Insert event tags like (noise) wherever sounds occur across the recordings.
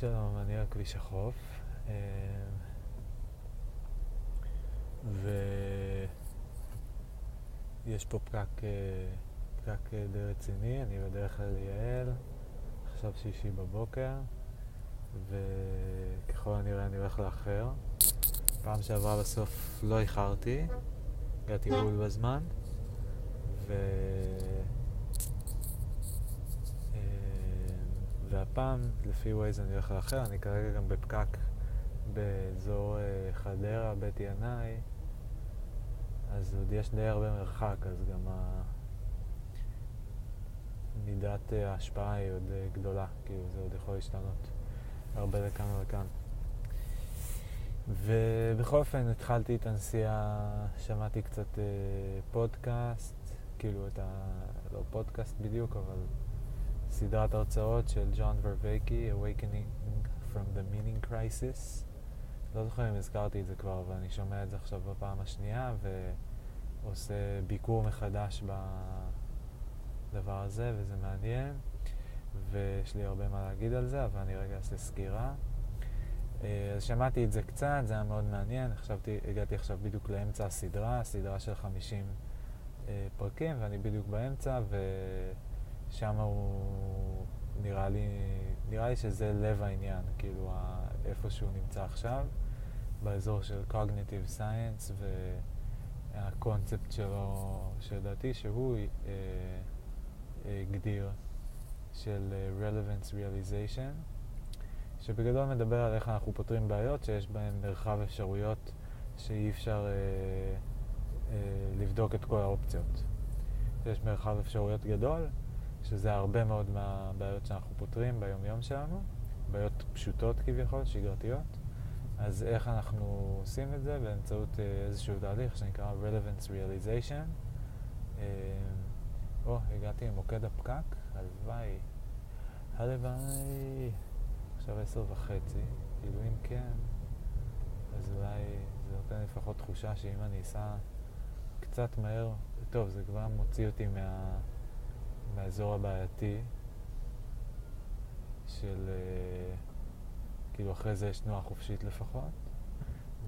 שלום, אני על כביש החוף, אה, ויש פה פקק, אה, פקק אה, די רציני, אני בדרך כלל ליעל, עכשיו שישי בבוקר, וככל הנראה אני הולך לאחר. פעם שעברה בסוף לא איחרתי, הגעתי בול בזמן, ו... והפעם, לפי ווייז אני הולך לאחר, אני כרגע גם בפקק באזור uh, חדרה, בית ינאי, אז עוד יש די הרבה מרחק, אז גם ה... מידת אה, ההשפעה היא עוד uh, גדולה, כאילו זה עוד יכול להשתנות הרבה לכאן ולכאן. ובכל אופן התחלתי את הנסיעה, שמעתי קצת פודקאסט, כאילו את ה... לא פודקאסט בדיוק, אבל סדרת הרצאות של ג'ון ורווייקי, Awakening from the Meaning Crisis. לא זוכר אם הזכרתי את זה כבר, אבל אני שומע את זה עכשיו בפעם השנייה ועושה ביקור מחדש בדבר הזה, וזה מעניין, ויש לי הרבה מה להגיד על זה, אבל אני רגע אעשה סקירה. אה, אז שמעתי את זה קצת, זה היה מאוד מעניין, חשבתי, הגעתי עכשיו בדיוק לאמצע הסדרה, סדרה של 50 אה, פרקים, ואני בדיוק באמצע, ו... שם הוא נראה לי, נראה לי שזה לב העניין, כאילו איפה שהוא נמצא עכשיו, באזור של Cognitive Science והקונספט שלו, שלדעתי שהוא אה, אה, הגדיר, של אה, Relevance Realization, שבגדול מדבר על איך אנחנו פותרים בעיות שיש בהן מרחב אפשרויות שאי אפשר אה, אה, לבדוק את כל האופציות. יש מרחב אפשרויות גדול, שזה הרבה מאוד מהבעיות שאנחנו פותרים ביום-יום שלנו, בעיות פשוטות כביכול, שגרתיות. אז איך אנחנו עושים את זה? באמצעות uh, איזשהו תהליך שנקרא Relevance Realization. Uh, או, הגעתי למוקד הפקק, הלוואי. הלוואי. עכשיו עשר וחצי, כאילו אם כן, אז אולי זה נותן לפחות תחושה שאם אני אסע קצת מהר, טוב, זה כבר מוציא אותי מה... מהאזור הבעייתי של אה, כאילו אחרי זה יש תנועה חופשית לפחות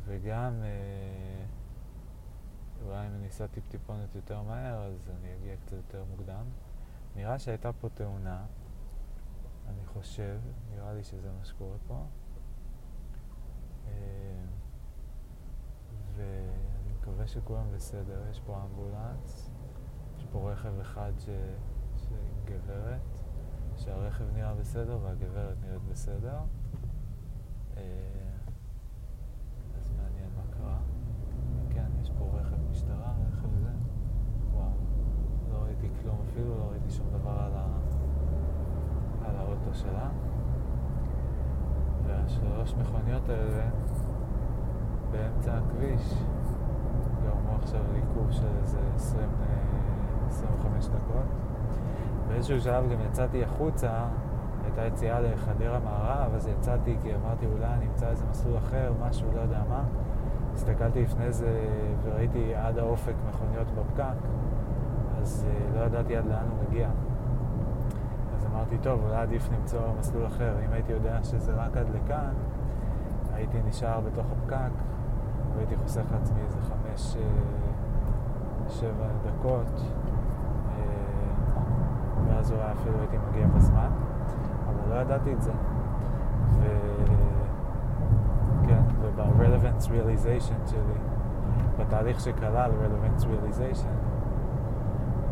וגם אה, אולי אם אני אסע טיפ-טיפונת יותר מהר אז אני אגיע קצת יותר מוקדם. נראה שהייתה פה תאונה אני חושב, נראה לי שזה מה שקורה פה. אה, ואני מקווה שכולם בסדר, יש פה אמבולנס יש פה רכב אחד ש... גברת, שהרכב נראה בסדר והגברת נראית בסדר. אה, אז מעניין מה קרה. כן, יש פה רכב משטרה, רכב זה. וואו, לא ראיתי כלום אפילו, לא ראיתי שום דבר על, ה... על האוטו שלה. והשלוש מכוניות האלה באמצע הכביש גרמו עכשיו לעיכוב של איזה 20, 25 אה, דקות. באיזשהו שלב גם יצאתי החוצה, הייתה יציאה לחדרה מערב, אז יצאתי כי אמרתי אולי אני אמצא איזה מסלול אחר, משהו, לא יודע מה. הסתכלתי לפני זה וראיתי עד האופק מכוניות בפקק, אז uh, לא ידעתי עד לאן הוא מגיע. אז אמרתי, טוב, אולי עדיף למצוא מסלול אחר. אם הייתי יודע שזה רק עד לכאן, הייתי נשאר בתוך הפקק והייתי חוסך לעצמי איזה חמש, uh, שבע דקות. ואז אולי אפילו הייתי מגיע בזמן, אבל לא ידעתי את זה. ו... כן, וב-relevance realization שלי, בתהליך שכלל relevance realization,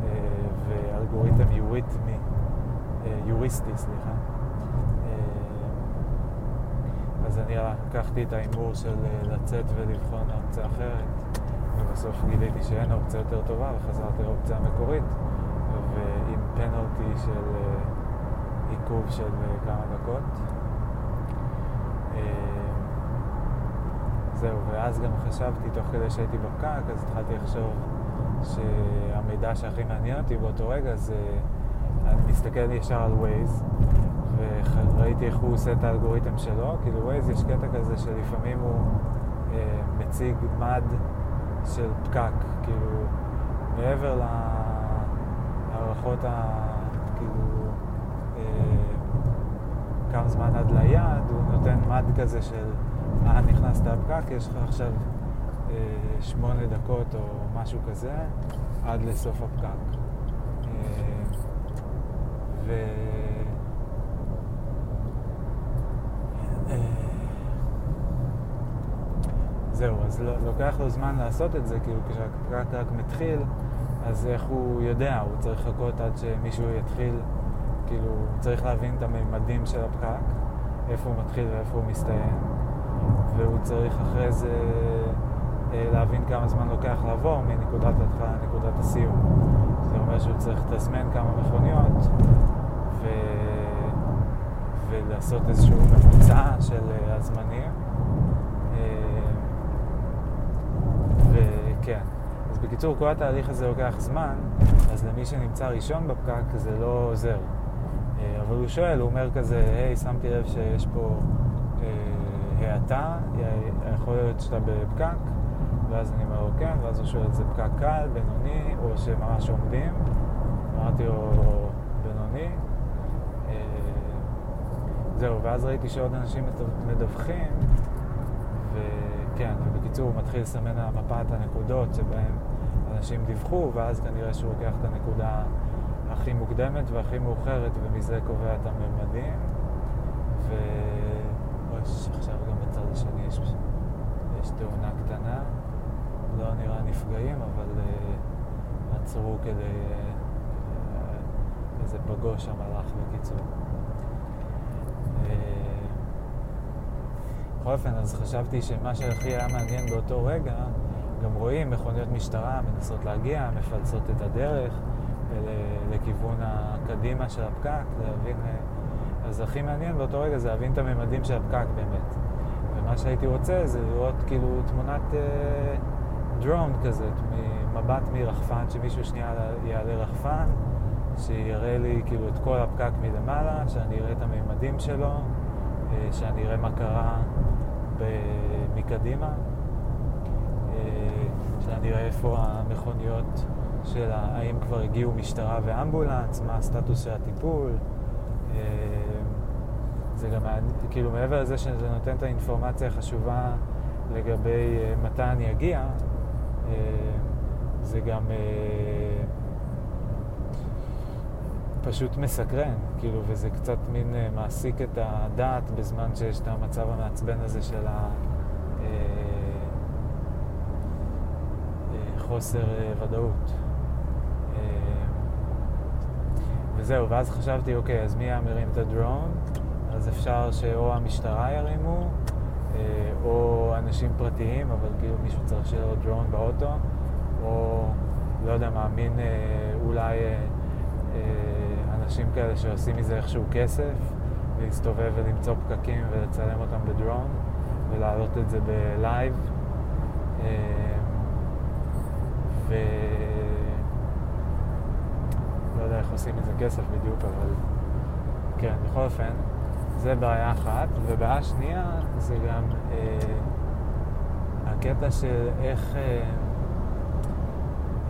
אה, ואלגוריתם יוריתמי, אה, יוריסטי, סליחה, אה, אז אני לקחתי את ההימור של לצאת ולבחון אופציה אחרת, ובסוף גיליתי שאין אופציה יותר טובה וחזרתי לאופציה המקורית. פנלטי של אה, עיכוב של אה, כמה דקות. אה, זהו, ואז גם חשבתי, תוך כדי שהייתי בפקק, אז התחלתי לחשוב שהמידע שהכי מעניין אותי באותו רגע זה, אני מסתכל ישר על Waze, וראיתי איך הוא עושה את האלגוריתם שלו, כאילו Waze יש קטע כזה שלפעמים הוא אה, מציג מד של פקק, כאילו מעבר ל... ההערכות, ה... כאילו, אה, כמה זמן עד ליעד, הוא נותן מד כזה של, אה, נכנסת לפקק, יש לך עכשיו אה, שמונה דקות או משהו כזה, עד לסוף הפקק. אה, ו... אה, זהו, אז לא, לוקח לו זמן לעשות את זה, כאילו כשהפקק רק מתחיל, אז איך הוא יודע? הוא צריך לחכות עד שמישהו יתחיל, כאילו, הוא צריך להבין את הממדים של הפקק, איפה הוא מתחיל ואיפה הוא מסתיים, והוא צריך אחרי זה אה, להבין כמה זמן לוקח לעבור מנקודת ההתחלה לנקודת הסיום. זה אומר שהוא צריך לתזמן כמה מכוניות ו... ולעשות איזשהו ממוצע של אה, הזמנים. אה, וכן. בקיצור, כל התהליך הזה לוקח זמן, אז למי שנמצא ראשון בפקק זה לא עוזר. אה, אבל הוא שואל, הוא אומר כזה, היי, שמתי לב שיש פה אה, האטה, יכול להיות שאתה בפקק? ואז אני אומר לו כן, ואז הוא שואל, זה פקק קל, בינוני, או שממש עומדים? אמרתי לו, בינוני. אה, זהו, ואז ראיתי שעוד אנשים מדווחים, וכן, ובקיצור הוא מתחיל לסמן על המפה את הנקודות שבהן אנשים דיווחו, ואז כנראה שהוא לוקח את הנקודה הכי מוקדמת והכי מאוחרת, ומזה קובע את הממדים. ו... עכשיו גם בצד השני יש, יש תאונה קטנה. לא נראה נפגעים, אבל uh, עצרו כדי... Uh, איזה פגוש שם הלך בקיצור. Uh, בכל אופן, אז חשבתי שמה שהכי היה מעניין באותו רגע, גם רואים מכוניות משטרה מנסות להגיע, מפלסות את הדרך לכיוון הקדימה של הפקק, להבין... אז הכי מעניין באותו רגע זה להבין את הממדים של הפקק באמת. ומה שהייתי רוצה זה לראות כאילו תמונת... Uh, דרון כזה, מבט מרחפן, שמישהו שנייה יעלה רחפן, שיראה לי כאילו את כל הפקק מלמעלה, שאני אראה את הממדים שלו, אה, שאני אראה מה קרה מקדימה, אה, שאני אראה איפה המכוניות של האם כבר הגיעו משטרה ואמבולנס, מה הסטטוס של הטיפול. אה, זה גם, כאילו מעבר לזה שזה נותן את האינפורמציה החשובה לגבי מתי אני אגיע, אה, זה גם אה, פשוט מסקרן, כאילו, וזה קצת מין אה, מעסיק את הדעת בזמן שיש את המצב המעצבן הזה של החוסר ודאות. וזהו, ואז חשבתי, אוקיי, אז מי היה מרים את הדרון? אז אפשר שאו המשטרה ירימו, אה, או אנשים פרטיים, אבל כאילו מישהו צריך שיהיה לו דרון באוטו, או לא יודע מה, מין אה, אולי אה, אנשים כאלה שעושים מזה איכשהו כסף, להסתובב ולמצוא פקקים ולצלם אותם בדרון, ולהעלות את זה בלייב. ו... לא יודע איך עושים מזה כסף בדיוק, אבל כן, בכל אופן. זה בעיה אחת, ובעיה שנייה זה גם אה, הקטע של איך, אה,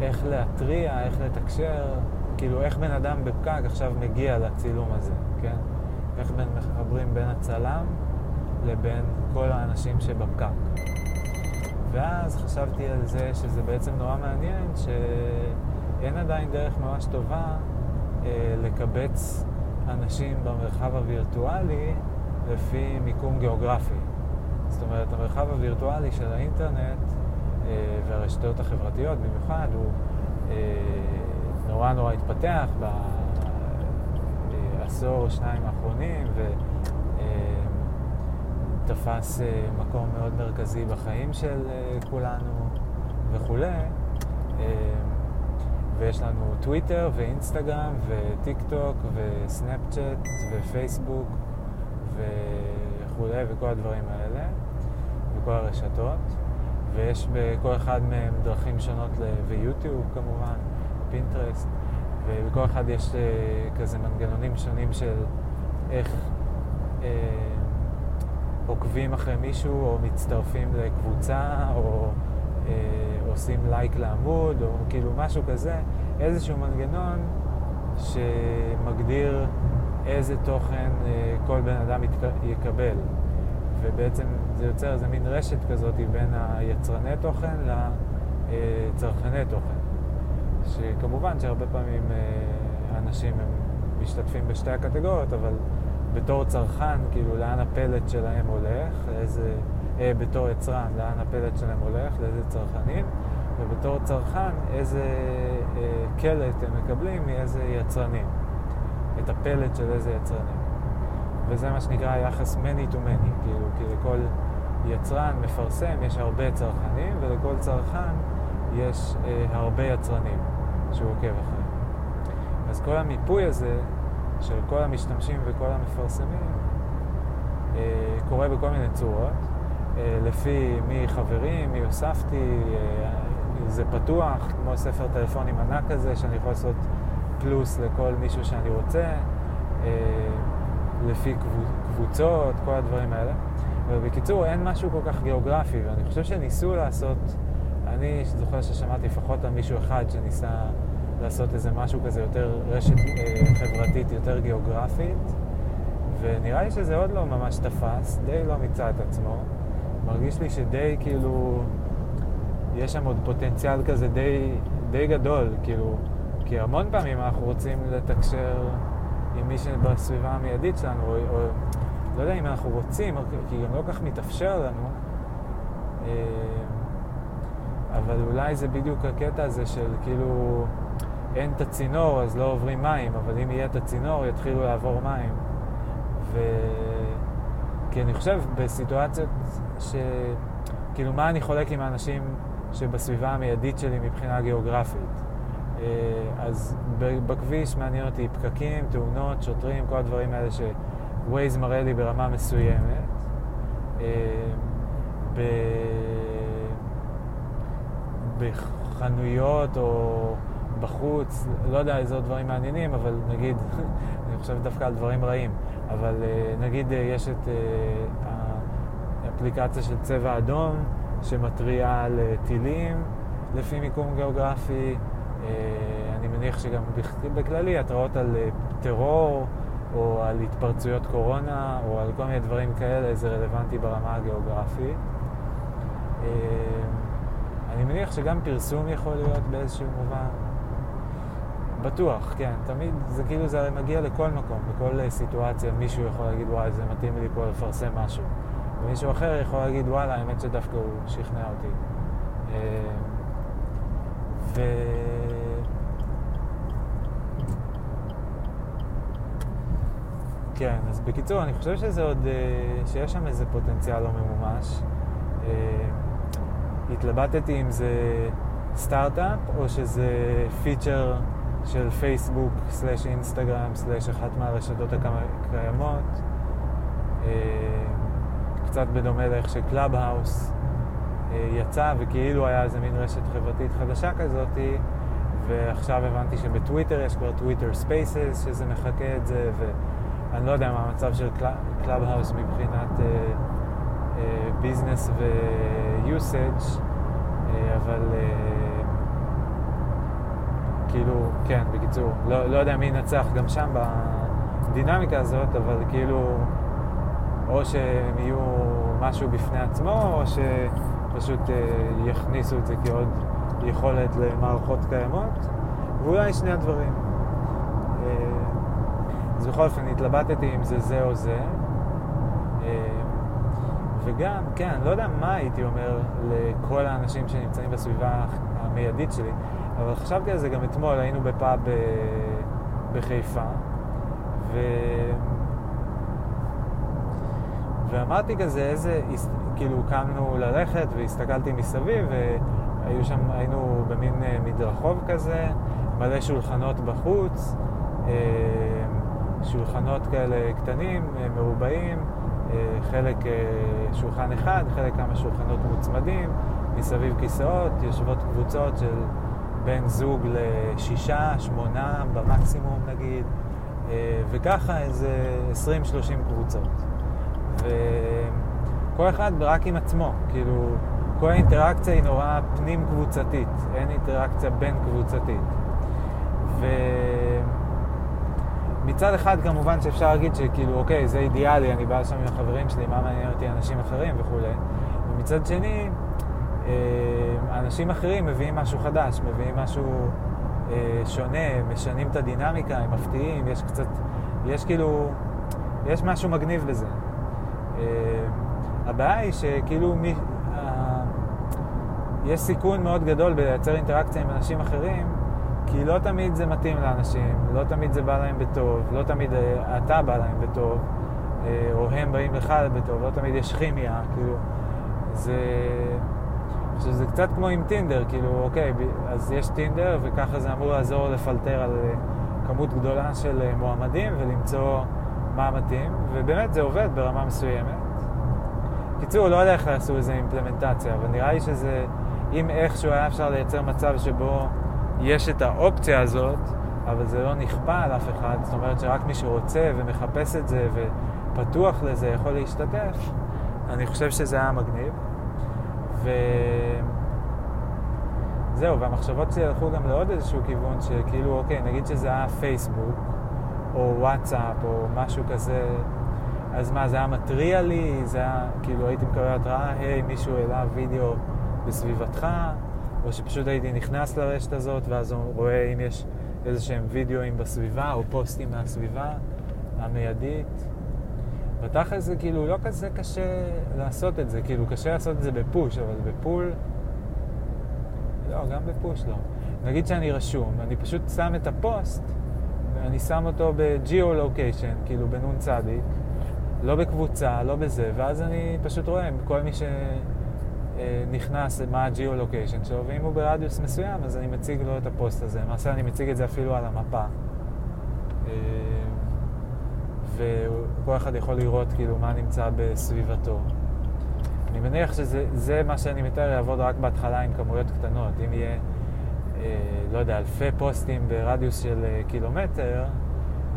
איך להתריע, איך לתקשר, כאילו איך בן אדם בפקק עכשיו מגיע לצילום הזה, כן? איך בין מחברים בין הצלם לבין כל האנשים שבפקק. ואז חשבתי על זה שזה בעצם נורא מעניין שאין עדיין דרך ממש טובה אה, לקבץ אנשים במרחב הווירטואלי לפי מיקום גיאוגרפי. זאת אומרת, המרחב הווירטואלי של האינטרנט אה, והרשתות החברתיות במיוחד הוא אה, נורא נורא התפתח בעשור או שניים האחרונים ותפס אה, מקום מאוד מרכזי בחיים של אה, כולנו וכולי. אה, ויש לנו טוויטר ואינסטגרם וטיק טוק וסנאפצ'אט ופייסבוק וכולי וכל הדברים האלה וכל הרשתות ויש בכל אחד מהם דרכים שונות ל... ויוטיוב כמובן, פינטרסט ובכל אחד יש כזה מנגנונים שונים של איך עוקבים אחרי מישהו או מצטרפים לקבוצה או אה, עושים לייק לעמוד, או כאילו משהו כזה, איזשהו מנגנון שמגדיר איזה תוכן אה, כל בן אדם יקבל. ובעצם זה יוצר איזה מין רשת כזאת בין היצרני תוכן לצרכני תוכן. שכמובן שהרבה פעמים אה, אנשים הם משתתפים בשתי הקטגוריות, אבל בתור צרכן, כאילו לאן הפלט שלהם הולך, לאיזה, אה, בתור יצרן, לאן הפלט שלהם הולך, לאיזה צרכנים, ובתור צרכן, איזה אה, קלט הם מקבלים מאיזה יצרנים, את הפלט של איזה יצרנים. וזה מה שנקרא יחס many to many, כאילו, כי לכל יצרן מפרסם יש הרבה צרכנים, ולכל צרכן יש אה, הרבה יצרנים שהוא עוקב אחריהם. אז כל המיפוי הזה של כל המשתמשים וכל המפרסמים אה, קורה בכל מיני צורות, אה, לפי מי חברים, מי הוספתי, אה, זה פתוח, כמו ספר טלפונים ענק כזה, שאני יכול לעשות פלוס לכל מישהו שאני רוצה. לפי קבוצות, כל הדברים האלה. ובקיצור, אין משהו כל כך גיאוגרפי, ואני חושב שניסו לעשות, אני זוכר ששמעתי לפחות על מישהו אחד שניסה לעשות איזה משהו כזה יותר רשת אה, חברתית, יותר גיאוגרפית, ונראה לי שזה עוד לא ממש תפס, די לא מיצה את עצמו. מרגיש לי שדי כאילו, יש שם עוד פוטנציאל כזה די, די גדול, כאילו, כי המון פעמים אנחנו רוצים לתקשר עם מי שבסביבה המיידית שלנו, או, או לא יודע אם אנחנו רוצים, כי גם לא כך מתאפשר לנו, אה, אבל אולי זה בדיוק הקטע הזה של כאילו אין את הצינור אז לא עוברים מים, אבל אם יהיה את הצינור יתחילו לעבור מים. ו... כי אני חושב בסיטואציות ש... כאילו מה אני חולק עם האנשים שבסביבה המיידית שלי מבחינה גיאוגרפית. אה, אז בכביש מעניין אותי פקקים, תאונות, שוטרים, כל הדברים האלה שווייז מראה לי ברמה מסוימת. אה, בחנויות או בחוץ, לא יודע איזה עוד דברים מעניינים, אבל נגיד, (laughs) אני חושב דווקא על דברים רעים, אבל אה, נגיד יש את האפליקציה של צבע אדום שמתריעה על טילים לפי מיקום גיאוגרפי. אה, אני מניח שגם בכללי התראות על אה, טרור או על התפרצויות קורונה או על כל מיני דברים כאלה זה רלוונטי ברמה הגיאוגרפית. אה, אני מניח שגם פרסום יכול להיות באיזשהו מובן. בטוח, כן. תמיד זה כאילו זה מגיע לכל מקום, לכל סיטואציה. מישהו יכול להגיד, וואי, זה מתאים לי פה לפרסם משהו. ומישהו אחר יכול להגיד, וואלה, האמת שדווקא הוא שכנע אותי. ו... כן, אז בקיצור, אני חושב שזה עוד, אה, שיש שם איזה פוטנציאל לא ממומש. אה, התלבטתי אם זה סטארט-אפ או שזה פיצ'ר של פייסבוק slash אינסטגרם slash אחת מהרשתות הקיימות. אה, קצת בדומה לאיך שקלאב האוס יצא וכאילו היה איזה מין רשת חברתית חדשה כזאתי ועכשיו הבנתי שבטוויטר יש כבר טוויטר ספייסס שזה מחקה את זה ו... אני לא יודע מה המצב של קלאב האוס מבחינת business אה, ו usage אבל אה, כאילו, כן, בקיצור, לא, לא יודע מי ינצח גם שם בדינמיקה הזאת, אבל כאילו, או שהם יהיו משהו בפני עצמו, או שפשוט אה, יכניסו את זה כעוד יכולת למערכות קיימות, ואולי שני הדברים. אז בכל אופן התלבטתי אם זה זה או זה. אה, וגם, כן, לא יודע מה הייתי אומר לכל האנשים שנמצאים בסביבה המיידית שלי, אבל חשבתי על זה גם אתמול, היינו בפאב אה, בחיפה, ו... ואמרתי כזה, איזה, כאילו קמנו ללכת והסתכלתי מסביב, והיו שם, היינו במין אה, מדרחוב כזה, מלא שולחנות בחוץ. שולחנות כאלה קטנים, אה, מרובעים, אה, חלק אה, שולחן אחד, חלק כמה שולחנות מוצמדים, מסביב כיסאות, יושבות קבוצות של בן זוג לשישה, שמונה במקסימום נגיד, וככה איזה 20-30 קבוצות. וכל אחד רק עם עצמו, כאילו, כל האינטראקציה היא נורא פנים קבוצתית, אין אינטראקציה בין קבוצתית. ו... מצד אחד כמובן שאפשר להגיד שכאילו, אוקיי, זה אידיאלי, אני בא לשם עם החברים שלי, מה מעניין אותי אנשים אחרים וכולי. ומצד שני, אה, אנשים אחרים מביאים משהו חדש, מביאים משהו אה, שונה, משנים את הדינמיקה, הם מפתיעים, יש קצת, יש כאילו, יש משהו מגניב בזה. אה, הבעיה היא שכאילו מי, יש סיכון מאוד גדול בלייצר אינטראקציה עם אנשים אחרים, כי לא תמיד זה מתאים לאנשים, לא תמיד זה בא להם בטוב, לא תמיד אתה בא להם בטוב, או הם באים לך בטוב, לא תמיד יש כימיה, כאילו, זה... שזה קצת כמו עם טינדר, כאילו, אוקיי, אז יש טינדר, וככה זה אמור לעזור לפלטר על אה, כמות גדולה של אה, מועמדים ולמצוא מה מתאים, ובאמת זה עובד ברמה מסוימת. קיצור, לא יודע איך יעשו איזה אימפלמנטציה, אבל נראה לי שזה, אם איכשהו היה אפשר לייצר מצב שבו יש את האופציה הזאת, אבל זה לא נכפה על אף אחד, זאת אומרת שרק מי שרוצה ומחפש את זה ופתוח לזה יכול להשתתף, אני חושב שזה היה מגניב. וזהו, והמחשבות שלי הלכו גם לעוד איזשהו כיוון, שכאילו, אוקיי, נגיד שזה היה פייסבוק, או וואטסאפ, או משהו כזה, אז מה, זה היה מתריע לי? זה היה, כאילו, הייתי מקבל התראה, היי, מישהו העלה וידאו בסביבתך, או שפשוט הייתי נכנס לרשת הזאת, ואז הוא רואה אם יש איזה שהם וידאוים בסביבה, או פוסטים מהסביבה המיידית. בתכל'ס זה כאילו לא כזה קשה לעשות את זה, כאילו קשה לעשות את זה בפוש, אבל בפול... לא, גם בפוש לא. נגיד שאני רשום, אני פשוט שם את הפוסט, ואני שם אותו ב geo-location, כאילו בנ"צ, לא בקבוצה, לא בזה, ואז אני פשוט רואה כל מי שנכנס, מה ה geo-location שלו, ואם הוא ברדיוס מסוים, אז אני מציג לו את הפוסט הזה. למעשה אני מציג את זה אפילו על המפה. וכל אחד יכול לראות כאילו מה נמצא בסביבתו. אני מניח שזה מה שאני מתאר יעבוד רק בהתחלה עם כמויות קטנות. אם יהיה, אה, לא יודע, אלפי פוסטים ברדיוס של אה, קילומטר,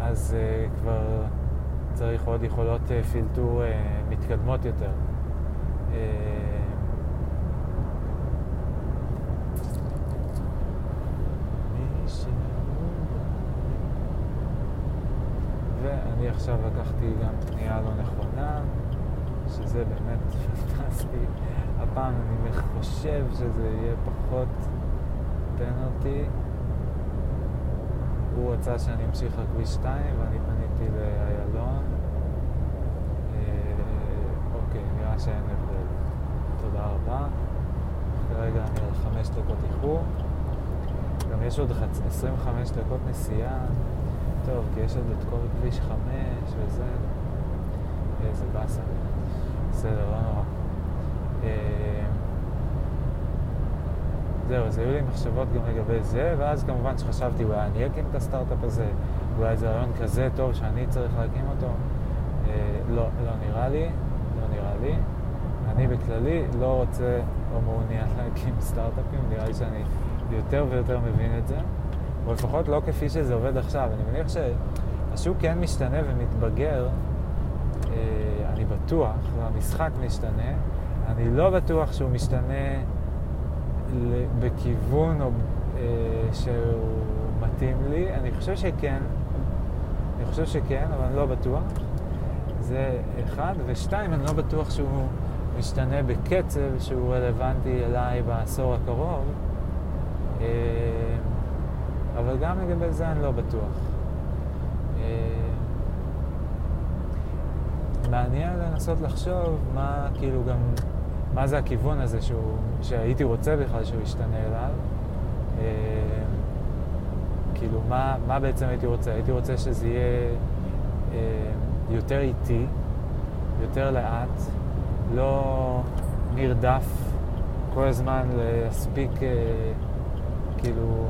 אז אה, כבר צריך עוד יכולות אה, פילטור אה, מתקדמות יותר. אה, ואני עכשיו לקחתי גם פנייה לא נכונה, שזה באמת פנטסטי. הפעם אני חושב שזה יהיה פחות פנלטי. הוא רצה שאני אמשיך לכביש 2 ואני פניתי לאיילון. אה, אוקיי, נראה שאין הבדל. תודה רבה. כרגע אני על חמש דקות איחור. גם יש עוד 25 דקות נסיעה. טוב, כי יש עוד את כל כביש 5 וזה. איזה באסה. בסדר, לא נורא. אה, זהו, אז היו לי מחשבות גם לגבי זה, ואז כמובן שחשבתי, אולי אני אקים את הסטארט-אפ הזה, אולי זה רעיון כזה טוב שאני צריך להקים אותו. אה, לא, לא נראה לי, לא נראה לי. אני בכללי לא רוצה או מעוניין להקים סטארט-אפים, נראה לי שאני יותר ויותר מבין את זה. או לפחות לא כפי שזה עובד עכשיו. אני מניח שהשוק כן משתנה ומתבגר, אה, אני בטוח, והמשחק משתנה. אני לא בטוח שהוא משתנה בכיוון או, אה, שהוא מתאים לי. אני חושב שכן, אני חושב שכן, אבל אני לא בטוח. זה אחד. ושתיים, אני לא בטוח שהוא משתנה בקצב שהוא רלוונטי אליי בעשור הקרוב. אבל גם לגבי זה אני לא בטוח. אה, מעניין לנסות לחשוב מה, כאילו גם, מה זה הכיוון הזה שהוא, שהייתי רוצה בכלל שהוא ישתנה אליו. אה, כאילו, מה, מה בעצם הייתי רוצה? הייתי רוצה שזה יהיה אה, יותר איטי, יותר לאט, לא נרדף כל הזמן להספיק, כאילו,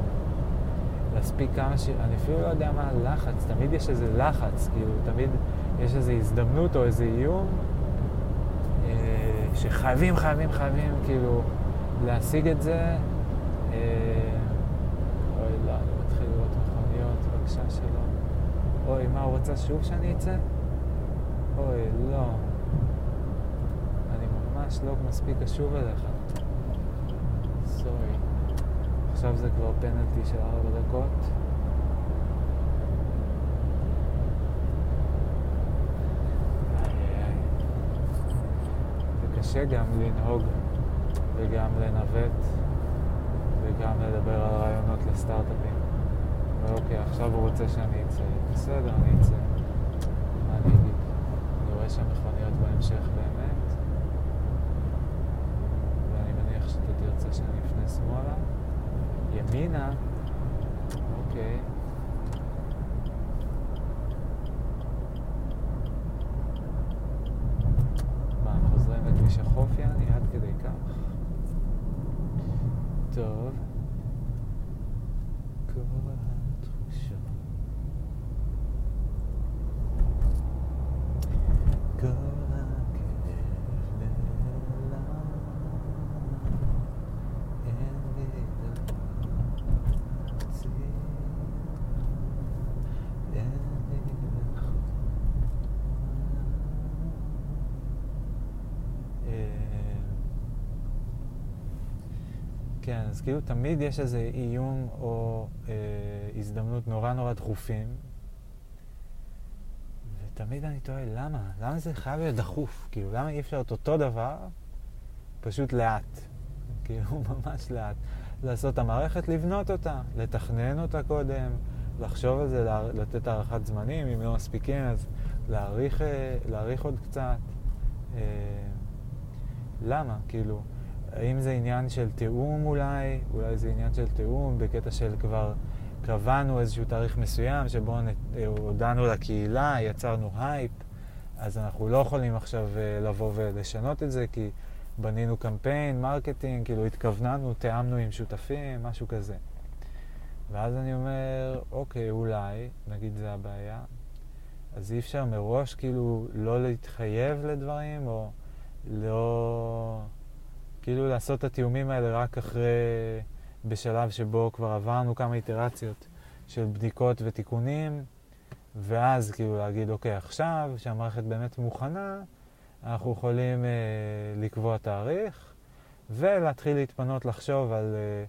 להספיק כמה ש... אני אפילו לא יודע מה הלחץ, תמיד יש איזה לחץ, כאילו, תמיד יש איזו הזדמנות או איזה איום אה, שחייבים, חייבים, חייבים, כאילו, להשיג את זה. אה, אוי, לא, אני מתחיל לראות מכוניות, בבקשה שלא. אוי, מה, הוא רוצה שוב שאני אצא? אוי, לא. אני ממש לא מספיק קשוב אליך. סורי. עכשיו זה כבר פנלטי של ארבע דקות. זה קשה גם לנהוג וגם לנווט וגם לדבר על רעיונות לסטארט-אפים. ואוקיי, עכשיו הוא רוצה שאני אצא. בסדר, אני אצא. מה אני אגיד? אני רואה שהמכוניות בהמשך באמת, ואני מניח שאתה תרצה שאני אפנה שמאלה. ימינה, אוקיי. מה, חוזרים לכביש החוף יעני? עד כדי כך. טוב. כל התחושות. כל הכאב נעלם. אין לי דבר להציע. אין לי לך. אה, כן, אז כאילו תמיד יש איזה איום או אה, הזדמנות נורא נורא דחופים, ותמיד אני תוהה, למה? למה זה חייב להיות דחוף? כאילו, למה אי אפשר את אותו דבר, פשוט לאט? (laughs) כאילו, ממש לאט. לעשות את המערכת, לבנות אותה, לתכנן אותה קודם, לחשוב על זה, לה, לתת הערכת זמנים, אם לא מספיקים, אז להאריך, אה, להאריך עוד קצת. אה, למה? כאילו, האם זה עניין של תיאום אולי? אולי זה עניין של תיאום בקטע של כבר קבענו איזשהו תאריך מסוים שבו הודענו לקהילה, יצרנו הייפ, אז אנחנו לא יכולים עכשיו אה, לבוא ולשנות את זה כי בנינו קמפיין, marketing, כאילו התכווננו, תיאמנו עם שותפים, משהו כזה. ואז אני אומר, אוקיי, אולי, נגיד זה הבעיה, אז אי אפשר מראש כאילו לא להתחייב לדברים, או לא... כאילו לעשות את התיאומים האלה רק אחרי, בשלב שבו כבר עברנו כמה איטרציות של בדיקות ותיקונים, ואז כאילו להגיד, אוקיי, עכשיו שהמערכת באמת מוכנה, אנחנו יכולים אה, לקבוע תאריך, ולהתחיל להתפנות לחשוב על אה,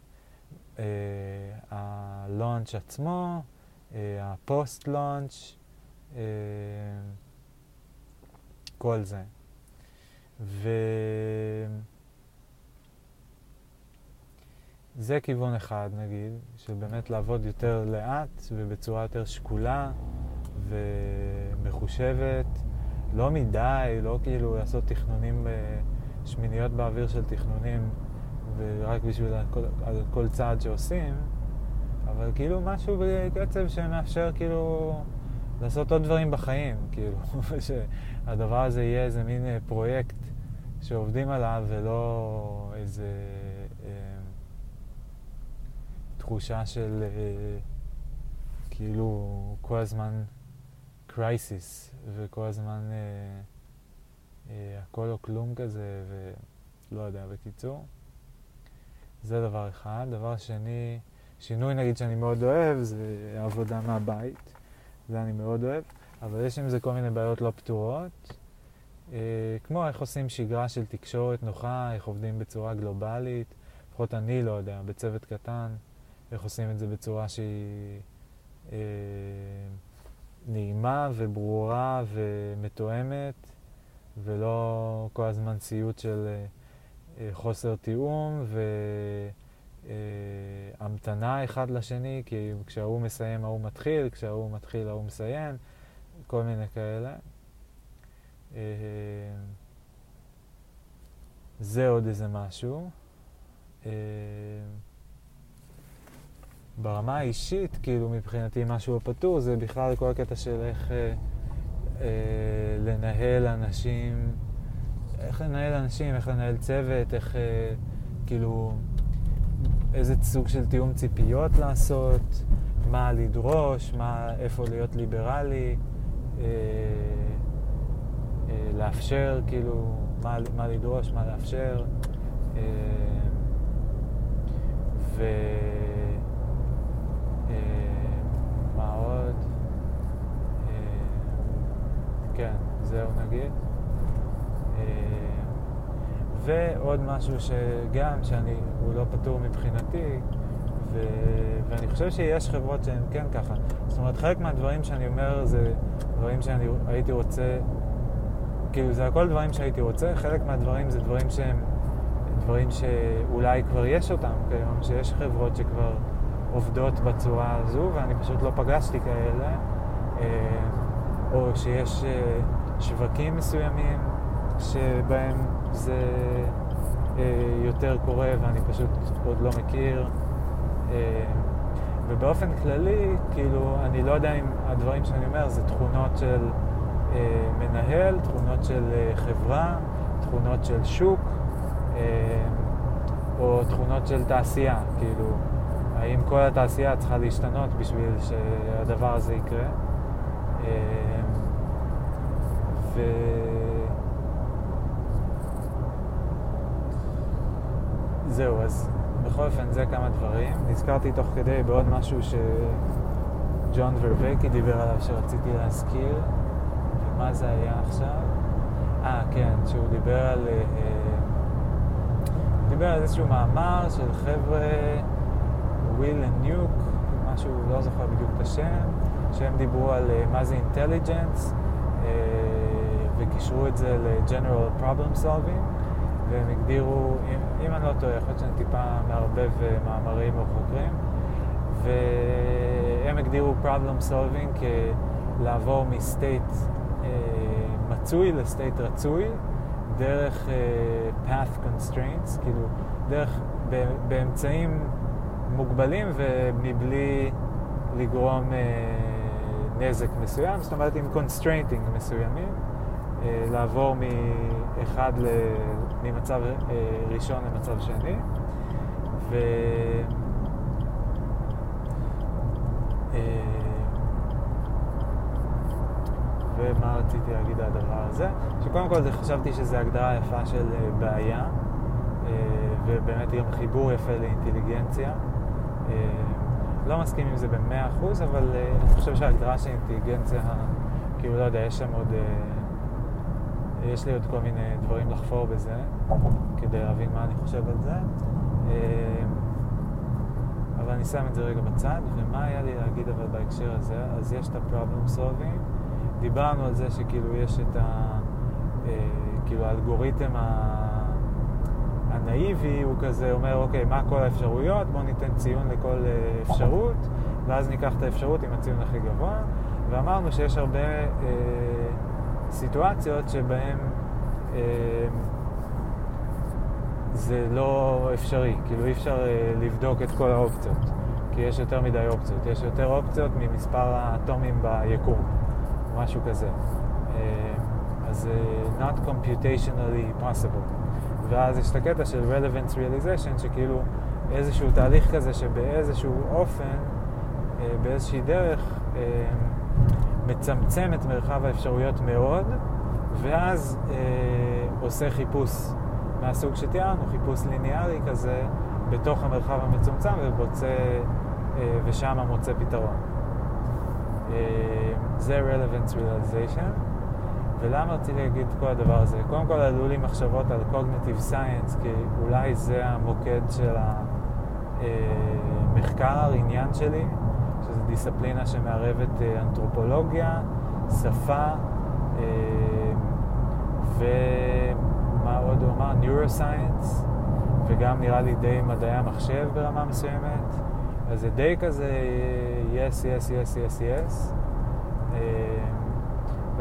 אה, הלונץ' עצמו, אה, ה post-launch, אה, כל זה. ו... זה כיוון אחד, נגיד, של באמת לעבוד יותר לאט ובצורה יותר שקולה ומחושבת. לא מדי, לא כאילו לעשות תכנונים, שמיניות באוויר של תכנונים ורק בשביל כל, כל צעד שעושים, אבל כאילו משהו בקצב שמאפשר כאילו לעשות עוד דברים בחיים, כאילו, (laughs) שהדבר הזה יהיה איזה מין פרויקט שעובדים עליו ולא איזה... תחושה של אה, כאילו כל הזמן קרייסיס וכל הזמן אה, אה, הכל או כלום כזה ולא יודע, בקיצור. זה דבר אחד. דבר שני, שינוי נגיד שאני מאוד אוהב זה עבודה מהבית, זה אני מאוד אוהב, אבל יש עם זה כל מיני בעיות לא פתורות. אה, כמו איך עושים שגרה של תקשורת נוחה, איך עובדים בצורה גלובלית, לפחות אני לא יודע, בצוות קטן. איך עושים את זה בצורה שהיא אה, נעימה וברורה ומתואמת, ולא כל הזמן סיוט של אה, אה, חוסר תיאום והמתנה אה, אחד לשני, כי כשההוא מסיים ההוא מתחיל, כשההוא מתחיל ההוא מסיים, כל מיני כאלה. אה, זה עוד איזה משהו. אה, ברמה האישית, כאילו מבחינתי משהו פתור, זה בכלל כל הקטע של איך אה, אה, לנהל אנשים, איך לנהל אנשים, איך לנהל צוות, איך אה, כאילו, איזה סוג של תיאום ציפיות לעשות, מה לדרוש, מה, איפה להיות ליברלי, אה, אה, לאפשר, כאילו, מה, מה לדרוש, מה לאפשר. אה, ו... מה עוד? כן, זהו נגיד. ועוד משהו שגם, שאני, הוא לא פתור מבחינתי, ו... ואני חושב שיש חברות שהן כן ככה. זאת אומרת, חלק מהדברים שאני אומר זה דברים שאני הייתי רוצה כאילו זה הכל דברים שהייתי רוצה, חלק מהדברים זה דברים שהם דברים שאולי כבר יש אותם כיום, שיש חברות שכבר עובדות בצורה הזו, ואני פשוט לא פגשתי כאלה, אה, או שיש אה, שווקים מסוימים שבהם זה אה, יותר קורה ואני פשוט עוד לא מכיר. ובאופן כללי, כאילו, אני לא יודע אם הדברים שאני אומר זה תכונות של מנהל, תכונות של חברה, תכונות של שוק, או תכונות של תעשייה, כאילו, האם כל התעשייה צריכה להשתנות בשביל שהדבר הזה יקרה. ו... זהו, אז בכל אופן זה כמה דברים. נזכרתי תוך כדי בעוד משהו שג'ון ורבייקי דיבר עליו שרציתי להזכיר, ומה זה היה עכשיו? אה, כן, שהוא דיבר על... אה, דיבר על איזשהו מאמר של חבר'ה, וויל וניוק, משהו, לא זוכר בדיוק את השם, שהם דיברו על אה, מה זה intelligence, אה, וקישרו את זה ל-General Problem Solving, והם הגדירו, אם, אם אני לא טועה, יכול להיות שאני טיפה מערבב אה, מאמרים או חוקרים, והם הגדירו Problem Solving כלעבור מסטייט uh, מצוי לסטייט רצוי, דרך uh, path constraints, כאילו דרך, באמצעים מוגבלים ומבלי לגרום uh, נזק מסוים, זאת אומרת עם constrainting מסוימים, uh, לעבור מאחד ל... ממצב uh, ראשון למצב שני. ו... Uh, ומה רציתי להגיד על הדבר הזה? שקודם כל חשבתי שזו הגדרה יפה של uh, בעיה, uh, ובאמת גם חיבור יפה לאינטליגנציה. Uh, לא מסכים עם זה במאה אחוז, אבל uh, אני חושב שההגדרה של אינטליגנציה, כאילו, לא יודע, יש שם עוד... Uh, יש לי עוד כל מיני דברים לחפור בזה, כדי להבין מה אני חושב על זה. אבל אני שם את זה רגע בצד, ומה היה לי להגיד אבל בהקשר הזה? אז יש את ה-problem solving. דיברנו על זה שכאילו יש את ה... אה, כאילו האלגוריתם ה... הנאיבי הוא כזה אומר, אוקיי, מה כל האפשרויות? בואו ניתן ציון לכל אה, אפשרות, ואז ניקח את האפשרות עם הציון הכי גבוה. ואמרנו שיש הרבה אה, סיטואציות שבהן אה, זה לא אפשרי, כאילו אי אפשר אה, לבדוק את כל האופציות, כי יש יותר מדי אופציות, יש יותר אופציות ממספר האטומים ביקום, משהו כזה. אה, אז uh, not computationally possible. ואז יש את הקטע של relevance realization, שכאילו איזשהו תהליך כזה שבאיזשהו אופן, אה, באיזושהי דרך, אה, מצמצם את מרחב האפשרויות מאוד, ואז אה, עושה חיפוש מהסוג שתיארנו, חיפוש ליניארי כזה, בתוך המרחב המצומצם, ובוצע, אה, ושם מוצא פתרון. אה, זה relevance realization. ולמה רציתי להגיד את כל הדבר הזה? קודם כל עלו לי מחשבות על Cognitive Science, כי אולי זה המוקד של המחקר, עניין שלי, שזו דיסציפלינה שמערבת אה, אנתרופולוגיה, שפה, אה, ומה עוד הוא אמר? Neuroscience, וגם נראה לי די מדעי המחשב ברמה מסוימת. אז זה די כזה yes, yes, yes, yes, yes.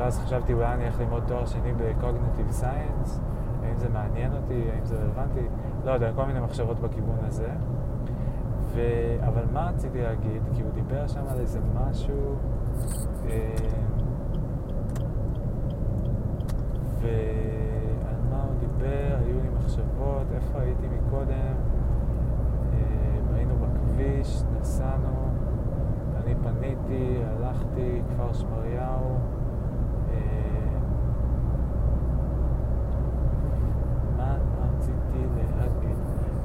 ואז חשבתי אולי אני אלך ללמוד תואר שני ב-Cognitive Science, האם זה מעניין אותי, האם זה רלוונטי, לא יודע, כל מיני מחשבות בכיוון הזה. ו... אבל מה רציתי להגיד? כי הוא דיבר שם על איזה משהו... אה... ועל מה הוא דיבר, היו לי מחשבות, איפה הייתי מקודם? אה... היינו בכביש, נסענו, אני פניתי, הלכתי, כפר שמריהו.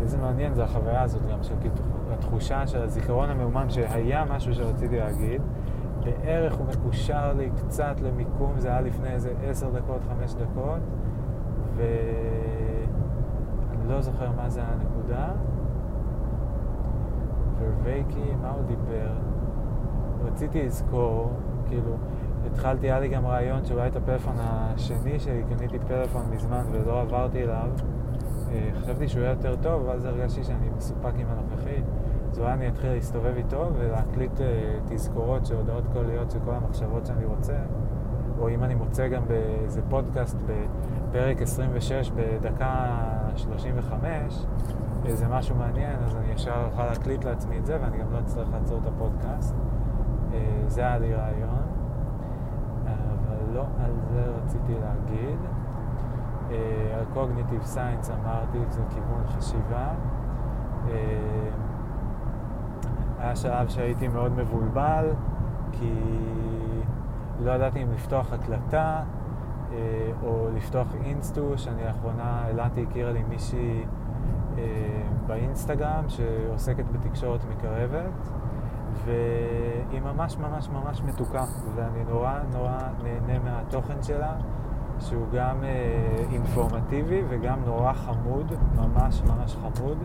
איזה מעניין זה החוויה הזאת גם של התחושה של הזיכרון המאומן שהיה משהו שרציתי להגיד, בערך הוא מקושר לי קצת למיקום, זה היה לפני איזה עשר דקות, חמש דקות, ואני לא זוכר מה זה הנקודה. ורווייקי, מה הוא דיבר? רציתי לזכור, כאילו, התחלתי, היה לי גם רעיון שאולי את הפלאפון השני שלי, קניתי פלאפון מזמן ולא עברתי אליו. אה, חשבתי שהוא יהיה יותר טוב, ואז הרגשתי שאני מסופק עם הנוכחי. אז אולי אני אתחיל להסתובב איתו ולהקליט אה, תזכורות של הודעות קוליות של כל המחשבות שאני רוצה. או אם אני מוצא גם באיזה פודקאסט בפרק 26 בדקה 35, איזה משהו מעניין, אז אני ישר אוכל להקליט לעצמי את זה ואני גם לא אצטרך לעצור את הפודקאסט. אה, זה היה לי רעיון, אבל לא על זה רציתי להגיד. אה, על קוגניטיב סיינס אמרתי, זה כיוון חשיבה. אה, היה שלב שהייתי מאוד מבולבל, כי לא ידעתי אם לפתוח הקלטה או לפתוח אינסטוש. אני לאחרונה, אלעתי הכירה לי מישהי באינסטגרם שעוסקת בתקשורת מקרבת. והיא ממש ממש ממש מתוקה, ואני נורא נורא נהנה מהתוכן שלה, שהוא גם אה, אינפורמטיבי וגם נורא חמוד, ממש ממש חמוד,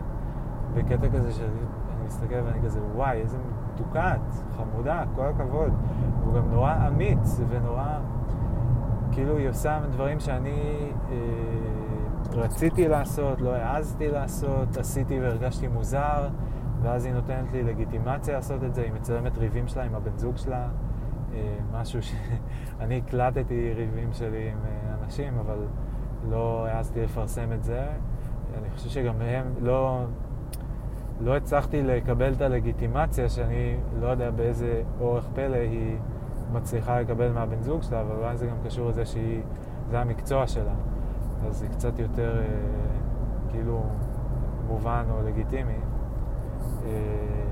בקטע כזה שאני מסתכל ואני כזה, וואי, איזה מתוקה את, חמודה, כל הכבוד. הוא גם נורא אמיץ ונורא, כאילו היא עושה דברים שאני אה, רציתי לעשות, לא העזתי לעשות, עשיתי והרגשתי מוזר. ואז היא נותנת לי לגיטימציה לעשות את זה, היא מצלמת ריבים שלה עם הבן זוג שלה, משהו שאני (laughs) הקלטתי ריבים שלי עם אה, אנשים, אבל לא העזתי לפרסם את זה. אני חושב שגם הם לא, לא הצלחתי לקבל את הלגיטימציה שאני לא יודע באיזה אורך פלא היא מצליחה לקבל מהבן זוג שלה, אבל אולי זה גם קשור לזה שהיא, זה המקצוע שלה. אז זה קצת יותר אה, כאילו מובן או לגיטימי. אה,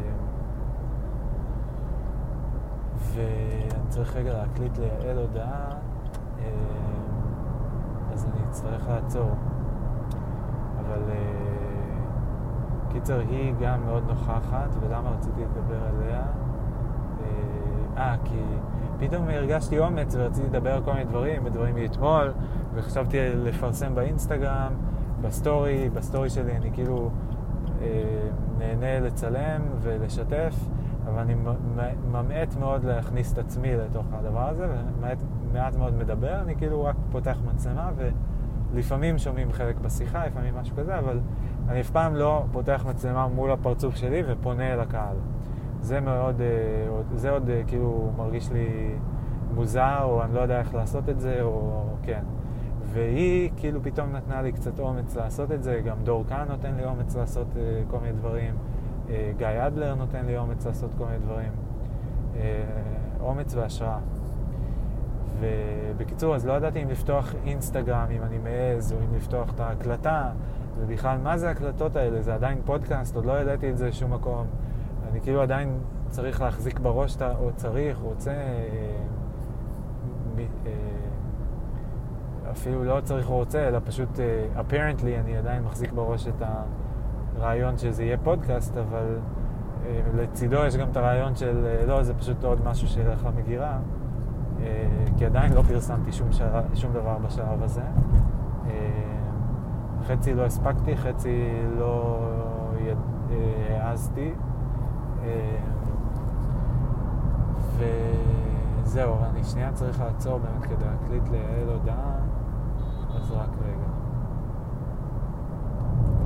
ואני צריך רגע להקליט ליעל הודעה, אה, אז אני אצטרך לעצור. אבל אה, קיצר, היא גם מאוד נוכחת, ולמה רציתי לדבר עליה? אה, כי פתאום הרגשתי אומץ ורציתי לדבר על כל מיני דברים, בדברים מאתמול, וחשבתי לפרסם באינסטגרם, בסטורי, בסטורי שלי אני כאילו... נהנה לצלם ולשתף, אבל אני ממעט מאוד להכניס את עצמי לתוך הדבר הזה, ומעט מאוד מדבר, אני כאילו רק פותח מצלמה, ולפעמים שומעים חלק בשיחה, לפעמים משהו כזה, אבל אני אף פעם לא פותח מצלמה מול הפרצוף שלי ופונה אל הקהל. זה מאוד, אה, זה עוד אה, כאילו מרגיש לי מוזר, או אני לא יודע איך לעשות את זה, או כן. והיא כאילו פתאום נתנה לי קצת אומץ לעשות את זה, גם דור כאן נותן לי אומץ לעשות uh, כל מיני דברים, גיא אדלר נותן לי אומץ לעשות כל מיני דברים, uh, אומץ והשראה. ובקיצור, אז לא ידעתי אם לפתוח אינסטגרם, אם אני מעז, או אם לפתוח את ההקלטה, ובכלל, מה זה ההקלטות האלה? זה עדיין פודקאסט, עוד לא ידעתי את זה בשום מקום. אני כאילו עדיין צריך להחזיק בראש, או צריך, רוצה... אפילו לא צריך רוצה, אלא פשוט, apparently, אני עדיין מחזיק בראש את הרעיון שזה יהיה פודקאסט, אבל uh, לצידו יש גם את הרעיון של, uh, לא, זה פשוט עוד משהו שילך למגירה, uh, כי עדיין לא פרסמתי שום, שרה, שום דבר בשלב הזה. חצי לא הספקתי, חצי לא העזתי. וזהו, אני שנייה צריך לעצור באמת כדי להקליט ליעל הודעה. אז רק רגע.